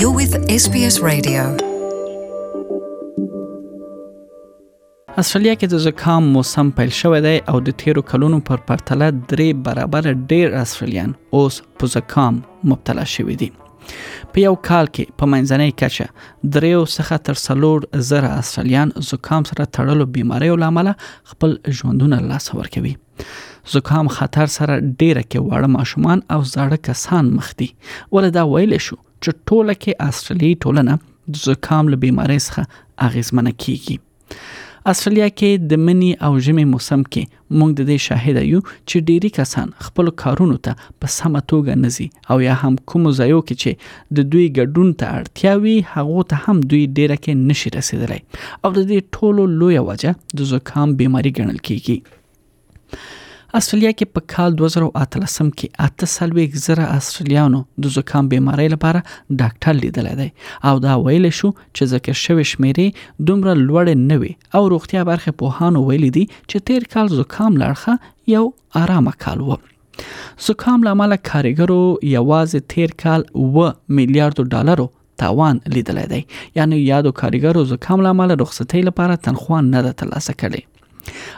You're with SBS Radio. استرالیا کې د زکام موسم پیل شوی دی او د تیرو کلونو پر پرتله درې برابر ډیر استرالیان اوس په زکام مبتلا شوی دي په یو کال کې په منځنۍ کچه دریو څخه تر څلور زره استرالیان زکام سره تړلو بیماریو لامل خپل ژوندونه لاس ورکوي زکام خطر سره ډیره کې واړه ماشومان او زاړه کسان مخ دي ولې دا ویل شو چې ټوله کې استرالیا ټولنه د زکام له بیماری څخه اغیزمنه کیږي استرالیا کې د منی او ژمي موسم کې موږ د دې شاهد یو چې ډیری کسان خپل کارونو ته په سمه توګه نزي او یا هم کوم ځایو کې چې د دوی ګډون ته اړتیا وي هغه ته هم دوی ډیره کې نشي رسیدلی او د دې ټولو لوی وجه د زکام بیماری ګڼل کیږي استرالیا کې په کال 2013 کې 830 زره استرالیانو د زکام بیماری لپاره ډاکټر لیدل دی او دا ویل شو چې ذکر شوی شمیرې دومره لوړ نه وي او روغتیا برخه په هانو ویل دي چې تیر کال زکام لړخه یو آرامه کال و زکام لامل کارګرو یوازې تیر کال و میلیارډ ډالرو تاوان لیدلی دی یعنی یادو کاریګرو زکام له امله رخصتۍ لپاره تنخوا نه ده ترلاسه کړې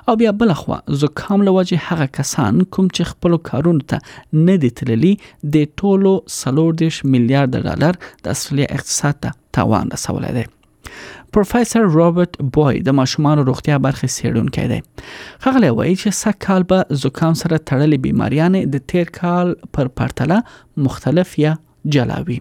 او بیا بل خو زکام له وجې هغه کسان کوم چې خپل کارونو ته نه دي تللی د ټولو 30 میلیارډ ډالر د استرالیا اقتصاد ته تاوان رسولی دی پروفیسور رابرت بوی د ماشومان روغتیا برخې سیړونکی دی خغلی وایي چې سږ کال به زکام سره تړلې بیماریانې د تیر کال پر پرتله مختلف یا جلاوي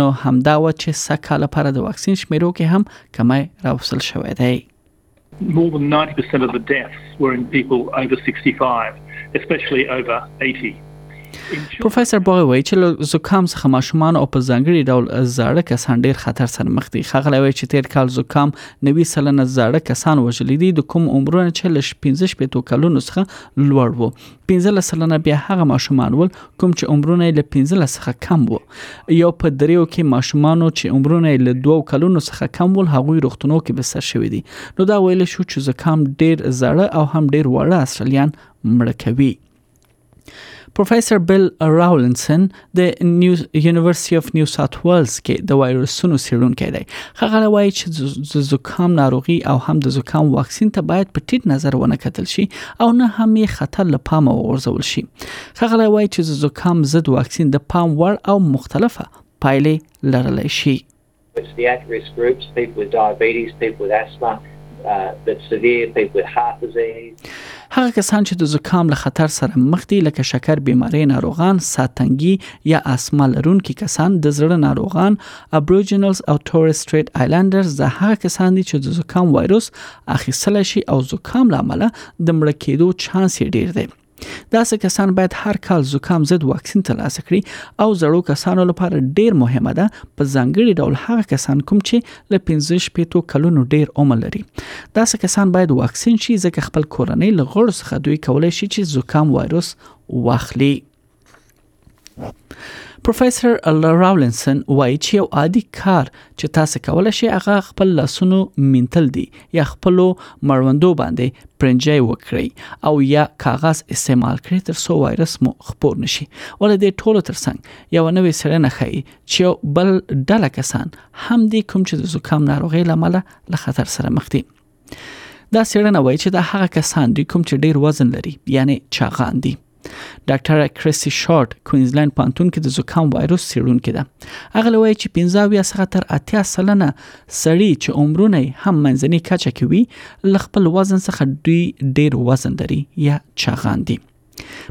نو همدا و چې سږ کال لپاره د واکسین شمیرو کې هم کمی راوستل شوی دی More than 90% of the deaths were in people over 65, especially over 80. پروفیسور باغ وایي چې له زکام څخه ماشومان او په ځانګړي ډول زاړه کسان ډیر خطر سره مخ دي خغلی وایي چې تیر کال زکام 90 سلنه زاړه کسان وژل دي د کوم عمرونه چې له 15 شپېتو کلونو څخه لوړ وو 15 سلنه بیا هغه ماشومان ول کوم چې عمرونه یې له 15 څخه کم وو یو په دریو کې ماشومانو چې عمرونه یې له 2 کلونو څخه کم ول هغوی روغتونو کې بسر شوې دي نو دا ویل شو چې زکام ډیر زړه او هم ډیر وړه اصليان مړ کوي پروفیسور بیل راولنسن د نیو یونیورسيټي اف نیو ساوث ویلز کې د وایروسونو څېړونکی دی هغه وایي چې د زکام ناروغي او هم د زکام واکسین ته باید په ټیټ نظر ونه کتل شي او نه هم یې خطر له پامه وغورځول شي هغه وایي چې د زکام ضد واکسین د پام وړ او مختلفه پایلې لرلی شي It's the at risk groups, people with diabetes, people with asthma, هغه کسان چې د زکام له خطر سره مخ دي لکه شکر بیماری ناروغان، ساتنګي یا اسما لرونکي کسان، د زړه ناروغان، ابوریجنلز او تورس سټریټ آیلندرز د هغه کسان دي چې د زکام وایروس اخیستل شي او زکام لامل د مړ کېدو چانس ډیر دی. داسې کسان باید هر کال زکام ضد واکسین ترلاسه کړي او زړو کسانو لپاره ډیر مهمه ده په ځانګړي ډول هغه کسان کوم چې له 15 شپېتو کلونو ډیر عمر لري داسې کسان باید واکسین شي ځکه خپل کورنۍ له غړو څخه دوی کولای شي چې زکام وایروس واخلي پروفیسور راولنسن وایي چې یو عادي کار چې تاسو کولای شئ هغه خپل لاسونو مینتل دي یا خپل مړوندو باندې پرنجي وکړي او یا کاغذ استعمال کړئ تر څو وایرس مو خپور نشي ولې د ټولو ترڅنګ یو نوې سرنه ښيي چې بل ډله کسان هم دي کوم چې د زکام ناروغي لامل له خطر سره مخ دي دا سیړنه وایي چې دا هغه کسان دي کوم چې ډیر وزن لري یعنی چاغان دي ډاکټر کریسی شارټ کوینزلند پانتون کې د زکام وایروس سیړونکې ده هغه لوي چې 15 یا څخه تر 80 سلنه سړی چې عمرونه هم منځنی کچه کې وي ل خپل وزن څخه دوی ډیر وزن لري یا چاغان دي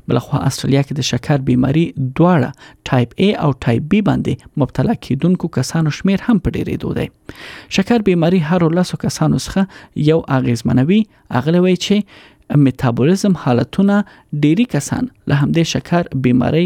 بلخوا استرالیا کې د شکر بیماری دواړه ټایپ A او ټایپ B باندې مبتلا کیدونکو کسانو شمیر هم په ډیریدو دی شکر بیماری هر لاسو کسانو څخه یو اغیزمنوي اغلی وی چې میتابولیزم حالتونه ډیری کسان له همدې شکر بیماری